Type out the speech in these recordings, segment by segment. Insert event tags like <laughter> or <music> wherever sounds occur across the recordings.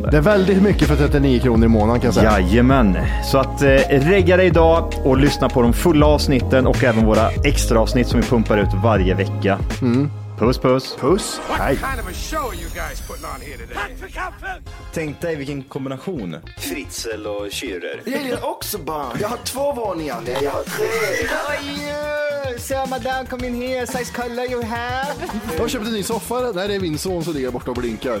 det. Det är väldigt mycket för 39 kronor i månaden kan jag säga. Jajamän. Så att eh, regga dig idag och lyssna på de fulla avsnitten och även våra extra avsnitt som vi pumpar ut varje vecka. Puss puss. Puss. Hej. Tänk dig vilken kombination. Fritzl och Schürrer. Jag gillar också barn. Jag har två våningar. Nej, jag har tre. So madame, come in here. Size color you have. Jag har köpt en ny soffa. Nej, det är min son som ligger borta och blinkar.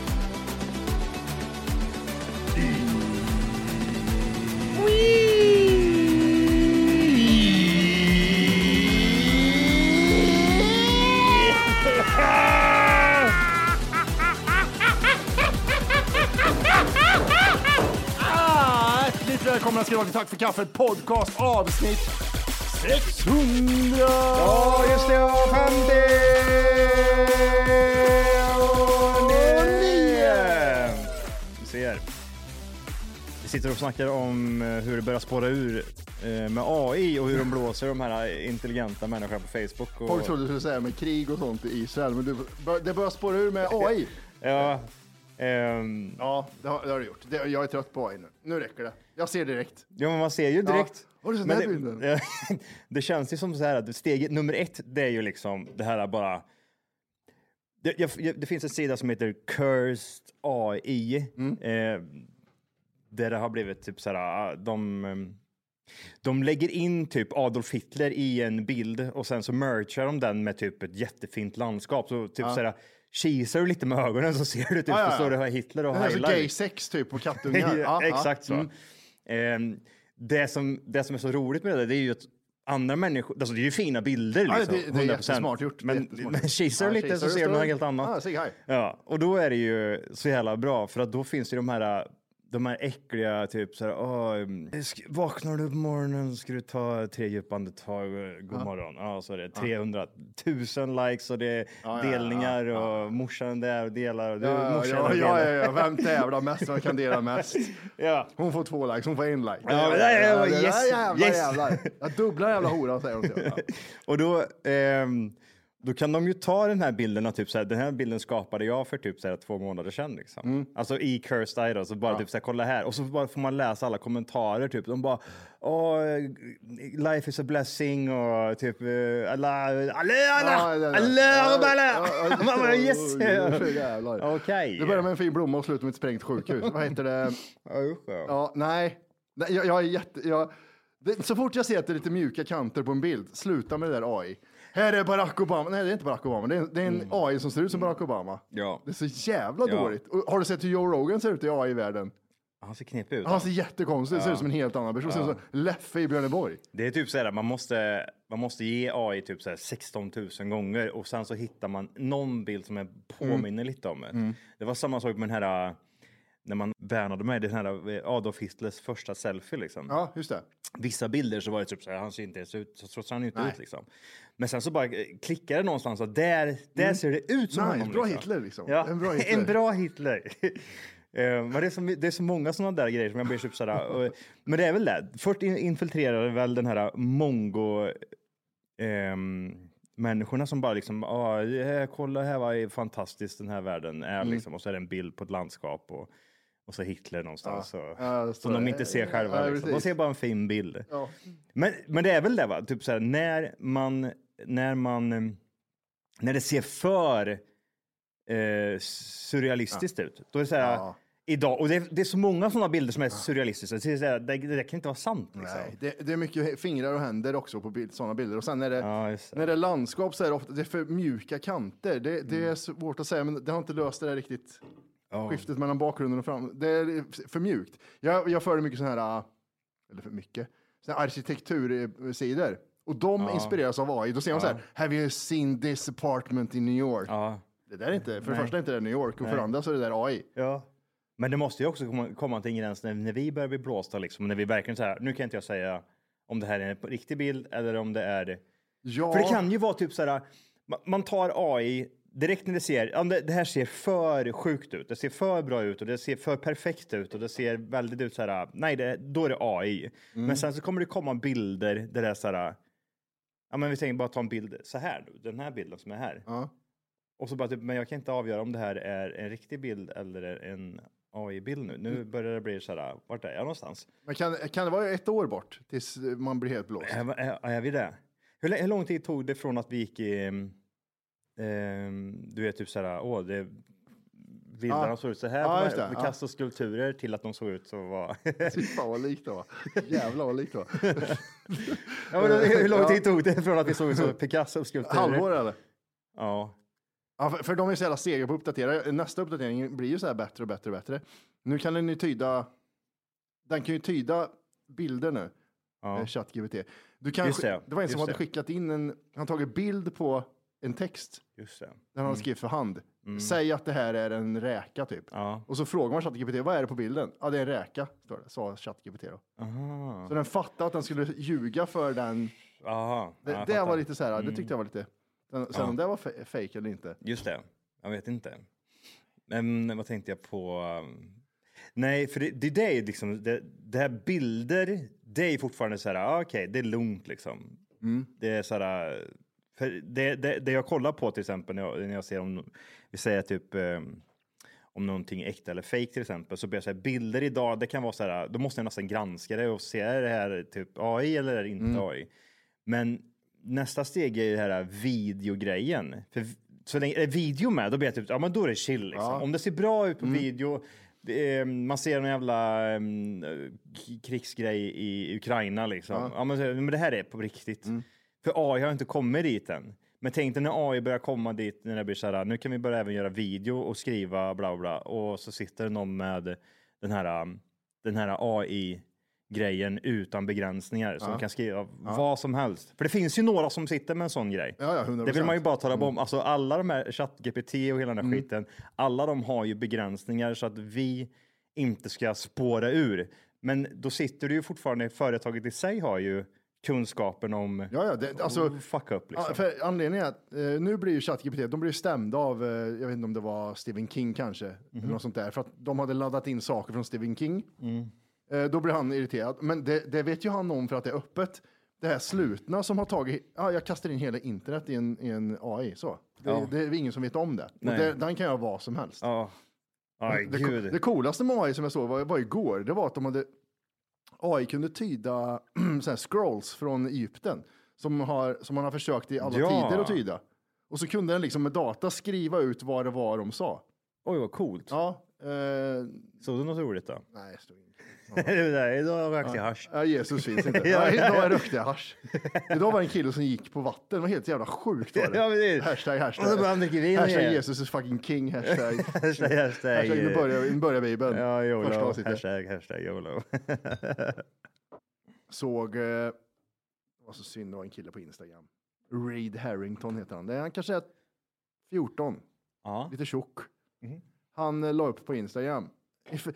Ah, välkomna ska ni vara till Tack för kaffet podcast avsnitt 600! Ja, just det. 50 sitter och snackar om eh, hur det börjar spåra ur eh, med AI och hur de blåser de här intelligenta människorna på Facebook. Och, Folk trodde du skulle säga med krig och sånt i Israel, men du, det börjar spåra ur med AI. <laughs> Ja, ehm, Ja, det har, det har det gjort. Det, jag är trött på AI nu. Nu räcker det. Jag ser direkt. ja, men man ser ju direkt. Ja. Har du sett den här bilden? det, <laughs> det känns ju som så här att steget nummer ett, det är ju liksom det här bara. Det, jag, det finns en sida som heter Cursed AI. Mm. Eh, där det har blivit typ så här, ah, de, ehm, de lägger in typ Adolf Hitler i en bild och sen så merchar de den med typ ett jättefint landskap. Så typ så här, kisar du lite med ögonen så ser du typ, Ja, ja, ja. står det här Hitler och Det är så heilar. gay sex typ på kattungar. <laughs> Ja, Ja, Exakt så. ja. Mm. Ehm, det, som, det som är så roligt med det, det är ju att andra människor, alltså det är ju fina bilder Ja, liksom. det- det är 100%. jättesmart gjort, Men, jättesmart men kisar du Ja, lite så ser du något helt annat. Ja. Ja, och då är det ju så jävla bra för att då finns det de här de här äckliga, typ så här, mm, vaknar du på morgonen ska du ta tre djupa andetag, eh, god morgon. Ja, så är det 300 000 likes och det är ja, delningar och morsan där och delar och du, Ja, ja, ja, ja, ja, vem <laughs> tävlar mest? Vem kan dela mest? <laughs> ja. Hon får två likes, hon får en like. Ja, men det där yes, jävlar, yes. jävlar. Jag dubblar jävla horan säger <laughs> hon. Ja. Och då, ehm, då kan de ju ta den här bilden, och typ så här, den här bilden skapade jag för typ så här, två månader sedan. Liksom. Mm. Alltså i Cursed Eye då, så bara typ så här, kolla här. Och så bara får man läsa alla kommentarer, typ. De bara, åh, life is a blessing och typ, eh, Ja, Ja, Allah. ja, ja, <laughs> Man bara, yes. Okej. Det börjar med en fin blomma och slutar med ett sprängt sjukhus. Vad heter det? Ja, ja. Ja, nej. nej jag, jag är jätte... Jag, så fort jag ser att det är lite mjuka kanter på en bild, sluta med det där AI. Här är Barack Obama. Nej, det är inte Barack Obama. Det är, det är en AI som ser ut som Barack Obama. Ja. Det är så jävla Ja. dåligt. Och har du sett hur Joe Rogan ser ut i AI-världen? Han ser knepig ut. Han ser jättekonstig ut, ser ut som en helt annan person. Ser ut som Leffe i Björneborg. Det är typ så här, man måste, man måste ge AI typ så här 16 000 gånger och sen så hittar man någon bild som är påminner lite om det. Det var samma sak med den här, när man värnade med den här Adolf Hitlers första selfie liksom. Ja, just det. Vissa bilder så var det typ så här, han ser inte ens ut, så ser han inte Nej. ut liksom. Men sen så bara eh, klickade det någonstans och där, där ser det ut som Nice, honom. bra liksom. Hitler, liksom. Ja, En bra <laughs> Hitler. En bra Hitler. <laughs> Eh, Men det är, så, det är så många sådana där grejer som jag blir typ sådär. <laughs> och- Men det är väl det. Först in- infiltrerade väl den här mongo ehm, människorna som bara liksom, ah, eh, kolla här vad fantastiskt den här världen är Mm. liksom. Och så är det en bild på ett landskap och, och så Hitler någonstans. Ja, det står som de inte ser själva. Ja, liksom. De ser bara en fin bild. Ja. Men, men det är väl det va? Typ så här, när man, när man, när det ser för eh, surrealistiskt ut. Då är det så här, Ja. idag, och det är, det är så många sådana bilder som är surrealistiska. Så det, så det, det kan inte vara sant. Liksom. Nej, det, det är mycket fingrar och händer också på bild, sådana bilder. Och sen när det, Ja, när det är landskap så är det ofta det är för mjuka kanter. Det, det är svårt att säga, men det har inte löst det där riktigt. Skiftet mellan bakgrunden och fram. Det är för mjukt. Jag, jag följer mycket sådana här, eller för mycket, såna här arkitektursidor. Och de inspireras av AI. Då ser man så här, have you seen this apartment in New York? Ja. Det där är inte, för det första är inte det New York och för det andra så är det där AI. Ja. Men det måste ju också komma, komma till en gräns när, när vi börjar bli blåsta, liksom, när vi verkligen så här, nu kan inte jag säga om det här är en riktig bild eller om det är Ja, För det kan ju vara typ så här, ma- man tar AI direkt när det ser, ja, det, det här ser för sjukt ut, det ser för bra ut och det ser för perfekt ut och det ser väldigt ut så här, nej, det, då är det AI. Men sen så kommer det komma bilder där det är så här, ja men vi tänker bara ta en bild så här, nu, den här bilden som är här. Ja. Och så bara typ, men jag kan inte avgöra om det här är en riktig bild eller en AI-bild nu. Nu börjar det bli så här, vart är jag någonstans? Men kan, kan det vara ett år bort tills man blir helt blåst? Är, är, är vi det? Hur, hur lång tid tog det från att vi gick i, ehm, du vet typ så här, åh, det, bilderna Ja. såg ut så här, Ja, på det, här ja. Picasso-skulpturer till att de såg ut så var... Fy fan vad likt det var. Jävlar vad likt det var. ja, men hur lång tid tog det från att vi såg ut som Picasso-skulpturer? Halvår eller? Ja. Ja, för, för de är så jävla sega på att uppdatera. Nästa uppdatering blir ju så här bättre och bättre och bättre. Nu kan den ju tyda, den kan ju tyda bilder nu. Ja. Ja. ChatGPT. Du kan, Just det, det, var en som hade skickat in en, han tagit bild på en text. Just det. Den han hade skrivit för hand. Säg att det här är en räka typ. Ja. Och så frågar man ChatGPT, vad är det på bilden? Ja, det är en räka, står det. Sa ChatGPT då. Aha. Så den fattade att den skulle ljuga för den. Aha. Det, Ja, jag det fattar. var lite så här, det tyckte jag var lite. Sen, sen om det var fe- fake eller inte. Just det, jag vet inte. Men vad tänkte jag på? Nej, för det, det, det är liksom, det, det här bilder, det är fortfarande så här, ah, okej, det är lugnt liksom. Det är så här, för det, det, det jag kollar på till exempel när jag, när jag ser om, vi säger typ eh, om någonting är äkta eller fake till exempel, så blir jag så här, bilder idag, det kan vara så här, då måste jag nästan granska det och se, är det här typ AI eller är det inte AI? Men nästa steg är ju det här videogrejen. För så länge är video med, då blir jag typ, ja men då är det chill liksom. Om det ser bra ut på video, det är, man ser en jävla um, krigsgrej i Ukraina liksom. Ja, men, så- men det här är på riktigt. För AI har inte kommit dit än. Men tänk dig när AI börjar komma dit, när det blir så här, nu kan vi börja även göra video och skriva bla bla, och så sitter det någon med den här, um, den här AI grejen utan begränsningar som kan skriva vad som helst. För det finns ju några som sitter med en sån grej. Ja, ja, 100%. Det vill man ju bara tala om. Alltså alla de här ChatGPT och hela den här skiten, alla de har ju begränsningar så att vi inte ska spåra ur. Men då sitter du ju fortfarande, företaget i sig har ju kunskapen om Ja, ja, det, alltså, att fucka upp liksom. För anledningen är att eh, nu blir ju ChatGPT, de blir stämda av, eh, jag vet inte om det var Stephen King kanske, eller något sånt där, för att de hade laddat in saker från Stephen King. Eh, då blir han irriterad, men det, det vet ju han om för att det är öppet. Det här slutna som har tagit, ja, jag kastar in hela internet i en, i en AI, så. Det, Ja. det är ingen som vet om det. Det den kan göra vad som helst. Ja. Aj, Det, det coolaste med AI som jag såg var, var igår, det var att de hade AI kunde tyda <clears throat> så scrolls från Egypten som, har, som man har försökt i alla Ja. tider att tyda. Och så kunde den liksom med data skriva ut vad det var de sa. Oj, vad coolt. Ja. Eh, Såg du något roligt då? nej, <laughs> det stod inget. Nej, idag rökte jag hasch. Ja, Jesus finns inte. <laughs> Ja, ja. idag rökte jag hasch. Idag var det en kille som gick på vatten. Det var helt jävla sjukt. Var det. Ja, precis. Hashtag, hashtag. Och så började han dricka vin hashtag igen. Jesus is fucking king. Hashtag. <laughs> Hashtag, hashtag. hashtag nu börjar, nu börjar Bibeln. Ja, Första YOLO. avsnittet. Hashtag, hashtag YOLO. Såg, eh, det var så synd, det var en kille på Instagram. Reed Harrington heter han. Det är, han kanske är 14, ja. lite tjock. Mhm. Han eh, la upp på Instagram. Vänta,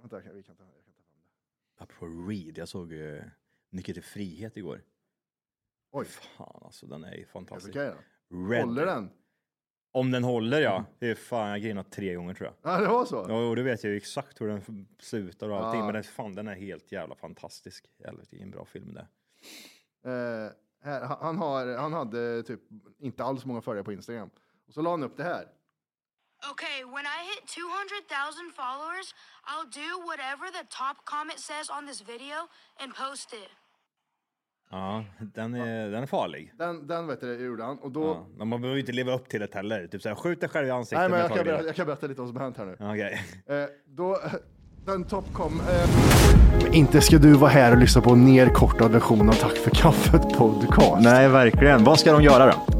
vi kan ta, jag kan ta fram det. Apropå Reed, jag såg uh, Nyckeln till frihet igår. Oj, Fan alltså, den är ju fantastisk. är? Red. Håller den? Om den håller ja. Det är fan, jag grinat tre gånger tror jag. Ja, det var så? Ja, och då vet jag ju exakt hur den slutar och allting. Ja. Men den, fan, den är helt jävla fantastisk. Jävlar, vilken bra film det. Eh, här, han, har, han hade typ inte alls många följare på Instagram. Och så la han upp det här. Okay, when I hit 200,000 followers, I'll do whatever the top comment says on this video and post it. Ja, den är, den är farlig. Den, den vet du, gjorde han. Och då, Ja. Men man behöver ju inte leva upp till det heller. Typ såhär, skjut dig själv i ansiktet. nej, men jag kan, berätta, jag kan berätta lite vad som hänt här nu. Okej. Eh, då, <laughs> den topp kom. Eh, inte ska du vara här och lyssna på en nerkortad version av Tack för kaffet podcast. Nej, verkligen. Vad ska de göra då?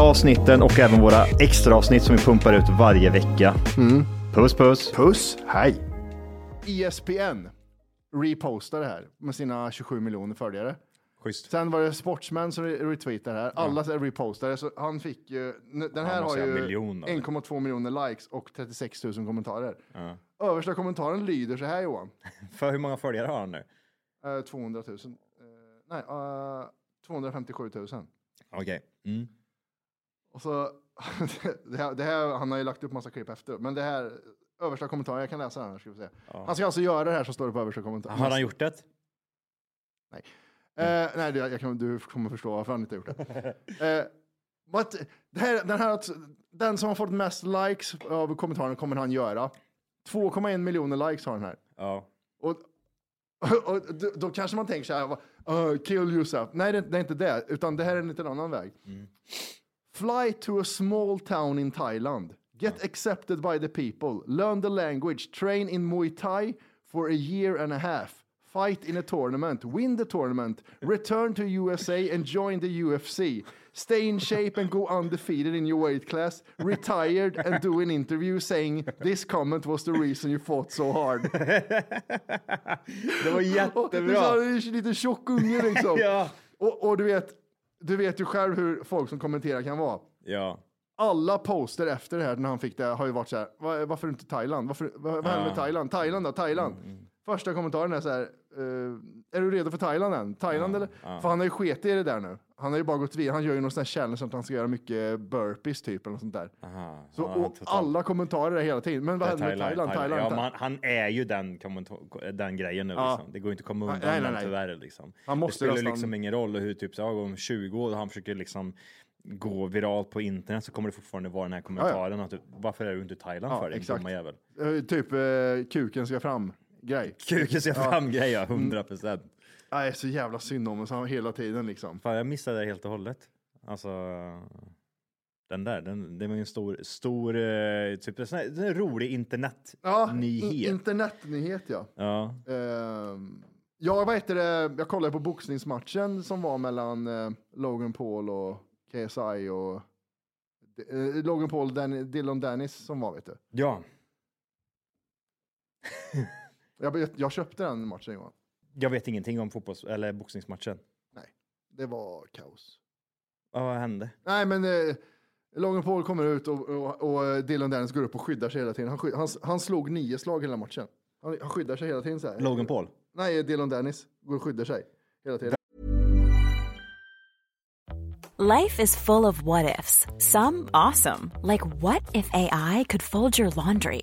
avsnitten och även våra extra avsnitt som vi pumpar ut varje vecka. Mm. Puss puss! Puss, hej! ESPN repostar det här med sina 27 miljoner följare. Schysst. Sen var det Sportsman som re- retweetade det här. Alla ja. repostade, så han fick ju... Den här har ju miljoner. 1,2 miljoner likes och 36 000 kommentarer. Ja. Översta kommentaren lyder så här Johan. <laughs> För hur många följare har han nu? Eh, 200 000. Eh, nej, eh, 257 000. Okej. Mm. Och så, <laughs> det här, det här, han har ju lagt upp massa klipp efter, men det här, översta kommentaren, jag kan läsa den här, ska vi se. Han ska alltså göra det här som står det på översta kommentaren. Har han gjort det? Eh, nej, det, jag kan, du kommer förstå varför han inte har gjort det. <laughs> Eh, but, det här, den, här, den som har fått mest likes av kommentaren kommer han göra. 2,1 miljoner likes har den här. Ja. Och, <laughs> och då, då kanske man tänker så här, uh, kill yourself. Nej, det, det är inte det, utan det här är en liten annan väg. Fly to a small town in Thailand. Get accepted by the people. Learn the language. Train in Muay Thai for a year and a half. Fight in a tournament. Win the tournament. <laughs> Return to USA and join the UFC. Stay in shape and go undefeated in your weight class. Retired and do an interview saying this comment was the reason you fought so hard. <laughs> Det var <laughs> jättebra. så är det en liten tjock unge liksom. Ja. och, och du vet, du vet ju själv hur folk som kommenterar kan vara. Ja. Alla poster efter det här när han fick det har ju varit så här, "Va- varför inte Thailand? Varför, vad, vad händer med Thailand? Thailand då? Thailand? Första kommentaren är så här, eh, är du redo för Thailand än? Thailand eller? För han har ju sket i det där nu. Han har ju bara gått vidare. Han gör ju någon sån här challenge att han ska göra mycket burpees typ eller något sånt där. Aha. Så, Ja, och totalt. alla kommentarer är hela tiden. Men vad händer med Thailand? Thailand? Ja, Thailand? man, han är ju den, den grejen nu. Ja. Liksom. Det går inte att komma undan Nej, nej, nej. tyvärr. Liksom. Han det måste spelar nästan- liksom ingen roll hur typ, så, ja, om 20 år han försöker liksom gå viralt på internet så kommer det fortfarande vara den här kommentaren. Att, du- varför är du inte i Thailand Ja, för? Exakt. dumma jävel. Eh, typ eh, kuken ska fram grej. Kuken ser fram grejer, Mm. 100 procent. Nej, så jävla synd om oss hela tiden liksom. Fan, jag missade det helt och hållet. Alltså, den där, den, det var ju en stor, stor, eh, typ en sån här, en sån här rolig internetnyhet. Ja, internetnyhet ja. ja. Ehm, ja, vad heter det? Jag kollade på boxningsmatchen som var mellan eh, Logan Paul och KSI och eh, Logan Paul Dan- Dylan Dennis som var, vet du. ja, Jag, jag köpte den matchen Johan. Jag vet ingenting om fotbolls eller boxningsmatchen. Nej, det var kaos. Ja, vad hände? Nej, men eh, Logan Paul kommer ut och, och, och eh, Dylan Dennis går upp och skyddar sig hela tiden. Han, sky- han, han slog nio slag hela matchen. Han, han skyddar sig hela tiden så här. Logan Paul? Nej, Dylan Dennis går och skyddar sig hela tiden. Life is full of what ifs. Some awesome, like what if AI could fold your laundry?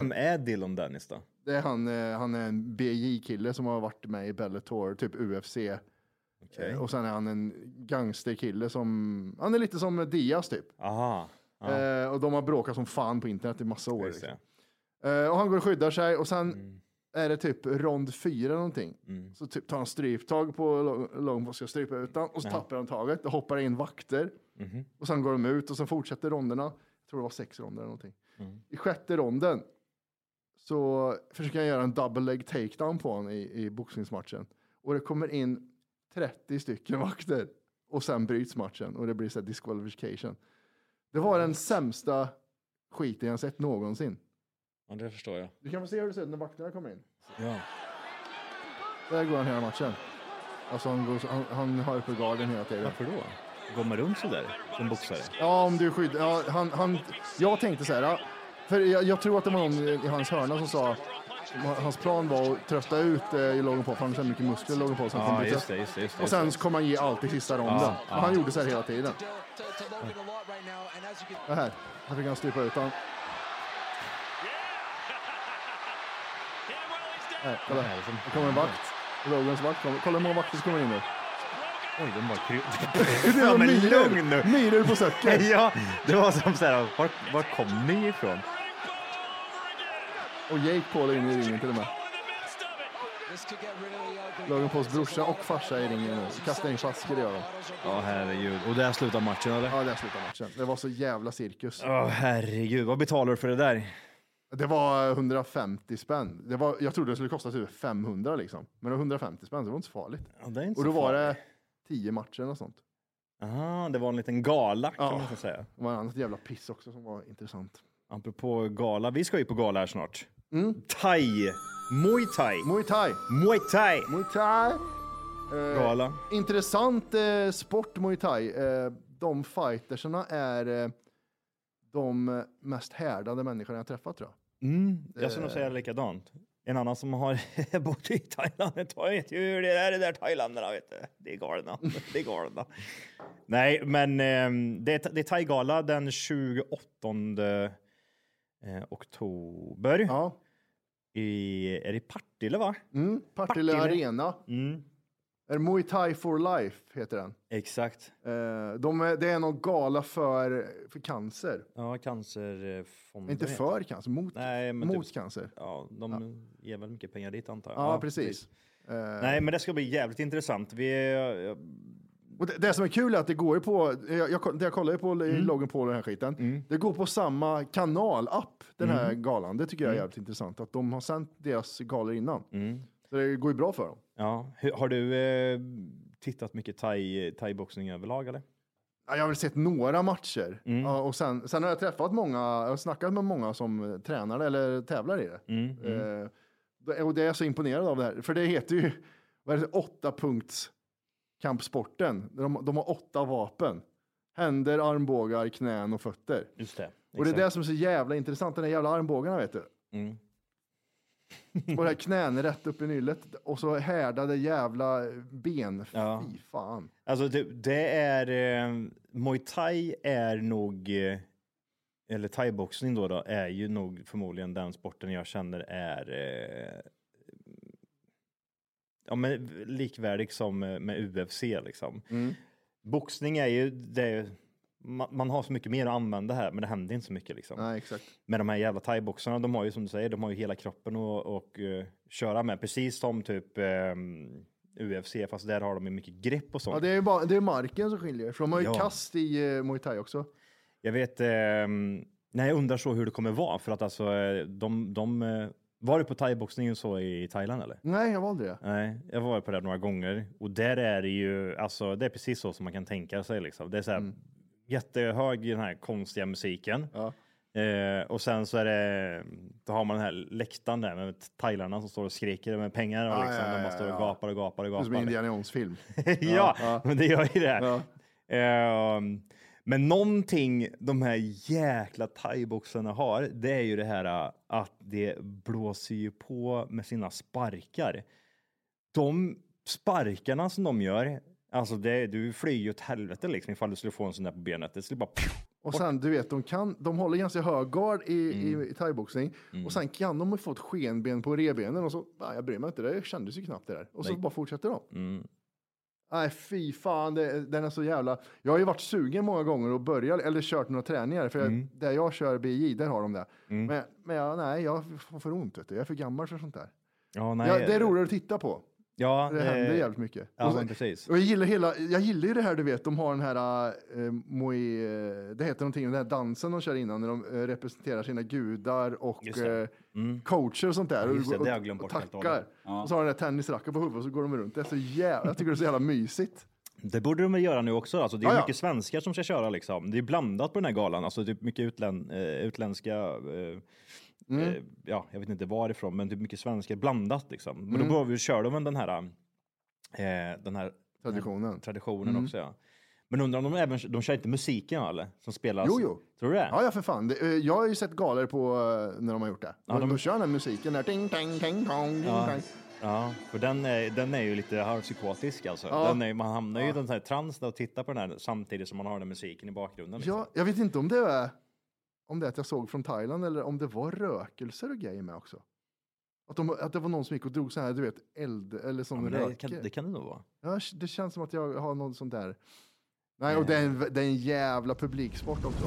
Vem är Dylan Dennis då? Det är han, eh, han är en BJ-kille som har varit med i Bellator, typ UFC. Okej. Eh, Och sen är han en gangsterkille som, han är lite som Diaz typ. Aha. Eh, och de har bråkat som fan på internet i massa år. Liksom. det. Eh, och han går och skyddar sig och sen Mm. är det typ rond fyra någonting. Så typ tar han stryptag på Longbow, ska strypa ut han och så Ja. tappar han taget. Då hoppar in vakter Mhm. och sen går de ut och sen fortsätter ronderna. Jag tror det var sex ronder eller någonting. Mm. I sjätte ronden så försöker han göra en double leg takedown på honom i, i boxningsmatchen. Och det kommer in 30 stycken vakter och sen bryts matchen och det blir så här disqualification. Det var den sämsta skiten jag sett någonsin. Ja, det förstår jag. Du kan få se hur det ser ut när vakterna kommer in. Ja. Där går han hela matchen. Alltså han, går, han, han har uppe garden hela tiden. Varför då? Går man runt sådär som boxare? Ja, om du skyddar. Ja, han, han, jag tänkte så här. ja, För jag, jag tror att det var någon i hans hörna som sa Hans plan var att trötta ut eh, Logan Paul, för han har så mycket muskler Logan Paul. Så han Ja, bli just det, just det, just det, Och sen så kommer han ge allt i sista ronden. Ja, ja. han gjorde så här hela tiden. Det här, här fick han strypa ut honom. <laughs> Här, kolla. Det kommer en vakt. Logans vakt kommer. Kolla hur många vakter som kommer in nu. Oj, de bara kry... Det var ja, men lugn nu! Myror på säcken. <laughs> ja, det var som såhär, var, var kom ni ifrån? Och Jake Paul är inne i ringen till och med. Logan Pauls brorsa och farsa är i ringen nu. Kastar in flaskor gör de. Ja, herregud. Och där slutar matchen eller? Ja, där slutar matchen. Det var så jävla cirkus. Åh, herregud. Vad betalar du för det där? Det var 150 spänn. Det var, jag trodde det skulle kosta typ 500 liksom. Men det var 150 spänn, det var inte så farligt. Ja, det är inte Och då så var det farligt. 10 matcher och sånt. Aha, det var en liten gala kan Ja. man så säga. Det var annat jävla piss också som var intressant. Apropå gala, vi ska ju på gala här snart. Mm. Thai. Muay thai. Muay thai. Muay thai. Muay thai. Eh, Gala. Intressant eh, sport muay thai. Eh, de fightersarna är eh, de mest härdade människorna jag träffat tror jag. Mm, jag skulle nog säga likadant. En annan som har <laughs> bott i Thailand, <laughs> jag vet ju hur det är det där thailändarna, vet du. Det är galna. <laughs> Det är galna. Nej, men eh, det är, det är Thai-gala den 28 eh, oktober. Ja. I, är det i Partille, va? Mm, Partille. Arena. Mm, Är Muay Thai for Life heter den. exakt. Eh, de är, det är någon gala för, för cancer. Ja, cancerfonden. Inte heter för cancer, mot, Nej, men mot typ- cancer. Ja, de ger väl mycket pengar dit antar jag. Ja, precis. Eh, Nej, men det ska bli jävligt intressant. Vi, det, det som är kul är att det går ju på, jag, jag, jag kollar ju på Mm. loggen på den här skiten, det går på samma kanal-app, den här Mm. galan. Det tycker jag är jävligt intressant, att de har sänt deras galor innan. Mm. Så det går ju bra för dem. Ja, har du eh, tittat mycket thai, thai-boxning överlag eller? Ja, Jag har väl sett några matcher Mm. och sen, sen har jag träffat många, jag har snackat med många som tränar eller tävlar i det. Mm, mm. Eh, och det är jag så imponerad av det här, för det heter ju vad är det, åtta punkts kampsporten. De, de har åtta vapen. Händer, armbågar, knän och fötter. Just det. Och det är det exakt. som är så jävla intressant, den där jävla armbågarna vet du. Mm. Och det här knän rätt upp i nyllet och så härdade jävla ben. Ja. Fy fan. Alltså det, det är, eh, muay thai är nog, eh, eller thaiboxning då, då, är ju nog förmodligen den sporten jag känner är eh, ja, men likvärdig som eh, med UFC liksom. Mm. Boxning är ju, det man, man har så mycket mer att använda här, men det händer inte så mycket liksom. Nej, exakt. Med de här jävla thaiboxarna, de har ju som du säger, de har ju hela kroppen att och, eh, köra med, precis som typ ehm, UFC, fast där har de ju mycket grepp och sånt. Ja, det är bara, det är marken som skiljer, för de har ju Ja. kast i uh, muay thai också. Jag vet, ehm, nej, jag undrar så hur det kommer vara, för att alltså de, de var du på thaiboxningen så i Thailand eller? Nej, jag valde det. Nej, jag var på det några gånger och där är det ju, alltså det är precis så som man kan tänka sig liksom. Det är så här jättehög den här konstiga musiken. Ja. Eh, och sen så är det, då har man den här läktaren där med thailarna som står och skriker med pengar och Ja, liksom, ja, de ja, bara står och gapar och gapar och Det är som gapar. en Indiana Jones-film. <laughs> ja, men det gör ju det. Ja. Men någonting de här jäkla thaiboxarna har, det är ju det här äh, att det blåser ju på med sina sparkar. De sparkarna som de gör, alltså det, du flyger ju åt helvete liksom ifall du skulle få en sån där på benet. Det skulle bara... Och sen, du vet, de, kan, de håller ganska hög gard i, Mm. i, thaiboxning. Och sen kan de ha fått skenben på rebenen och så, nej, jag bryr mig inte, det kändes ju knappt det där. Och så Nej. bara fortsätter de. Mm. Nej, fy fan, det, den är så jävla... Jag har ju varit sugen många gånger och börjat, eller kört några träningar, för jag, Mm. där jag kör BJ, där har de det. Men, men jag, nej, jag får för ont, vet du. Jag är för gammal för sånt där. Ja, nej, Ja, det är roligare att titta på. Ja, Det händer eh, jävligt mycket. Ja, Och så- precis. Och jag gillar, hela, jag gillar ju det här, du vet, de har den här, äh, Moi, eh, det heter någonting, den här dansen de kör innan när de eh, representerar sina gudar och det. eh, Mm. coacher och sånt där. Ja, just det, och, det har jag glömt bort och helt och tackar. Ja. Och så har de den där tennisracken på huvudet och så går de runt. Det är så jävla, jag tycker det är så jävla mysigt. Det borde de väl göra nu också. Alltså, det är Ja, ja. mycket svenskar som ska köra liksom. Det är blandat på den här galan. Alltså, det är mycket utlän, eh, utländska, eh, Mm. eh, ja, jag vet inte varifrån, men är mycket svenskar blandat liksom. Men Mm. då behöver vi köra med den här, eh, den här Traditionen. traditionen Mm. också. Ja. Men undrar om de även, de kör inte musiken eller? Som spelas? Jo, jo. Tror du det? Ja, ja, för fan. Det, eh, jag har ju sett galor på eh, när de har gjort det. Ja, de, de- de kör den här musiken där. Ting, ting, ting, tong, ting, Ja. tong. Ja, för den är, den är ju lite halvpsykotisk alltså. Ja. Den är, man hamnar ju i den här trans och tittar på den här samtidigt som man har den musiken i bakgrunden. Liksom. Ja, jag vet inte om det är om det är att jag såg från Thailand eller om det var rökelser och grejer med också. Att, de, att det var någon som gick och drog så här, du vet, eld eller Ja, som men det, kan, det kan det nog vara. Ja, det känns som att jag har något sånt där. Nej, och det är, en, det är en jävla publiksport också.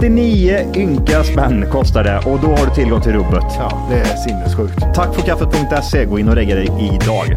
39 ynka spänn kostar det och då har du tillgång till rubbet. Ja, det är sinnessjukt. Tack för kaffet.se. Gå in och regga dig idag.